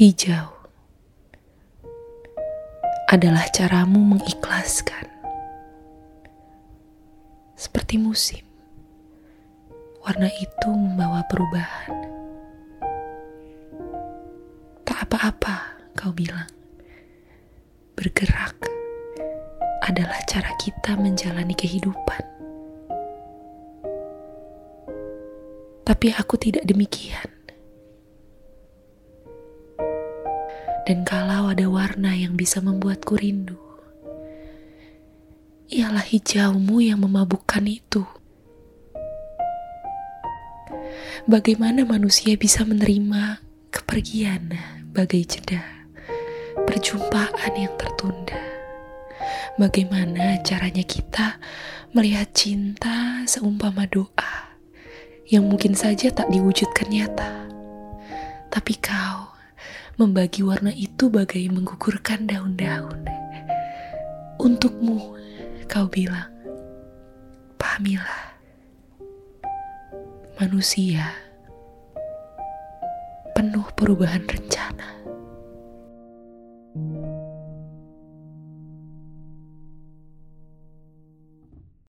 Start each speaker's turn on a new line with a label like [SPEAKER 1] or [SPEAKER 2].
[SPEAKER 1] Hijau adalah caramu mengikhlaskan, seperti musim. Warna itu membawa perubahan. Tak apa-apa, kau bilang. Bergerak adalah cara kita menjalani kehidupan. Tapi aku tidak demikian. Dan kalau ada warna yang bisa membuatku rindu, ialah hijaumu yang memabukkan itu. Bagaimana manusia bisa menerima kepergian bagai jeda, perjumpaan yang tertunda? Bagaimana caranya kita melihat cinta seumpama doa yang mungkin saja tak diwujudkan nyata? Tapi kau membagi warna itu bagai menggugurkan daun-daun. Untukmu, kau bilang, pahamilah, manusia penuh perubahan rencana.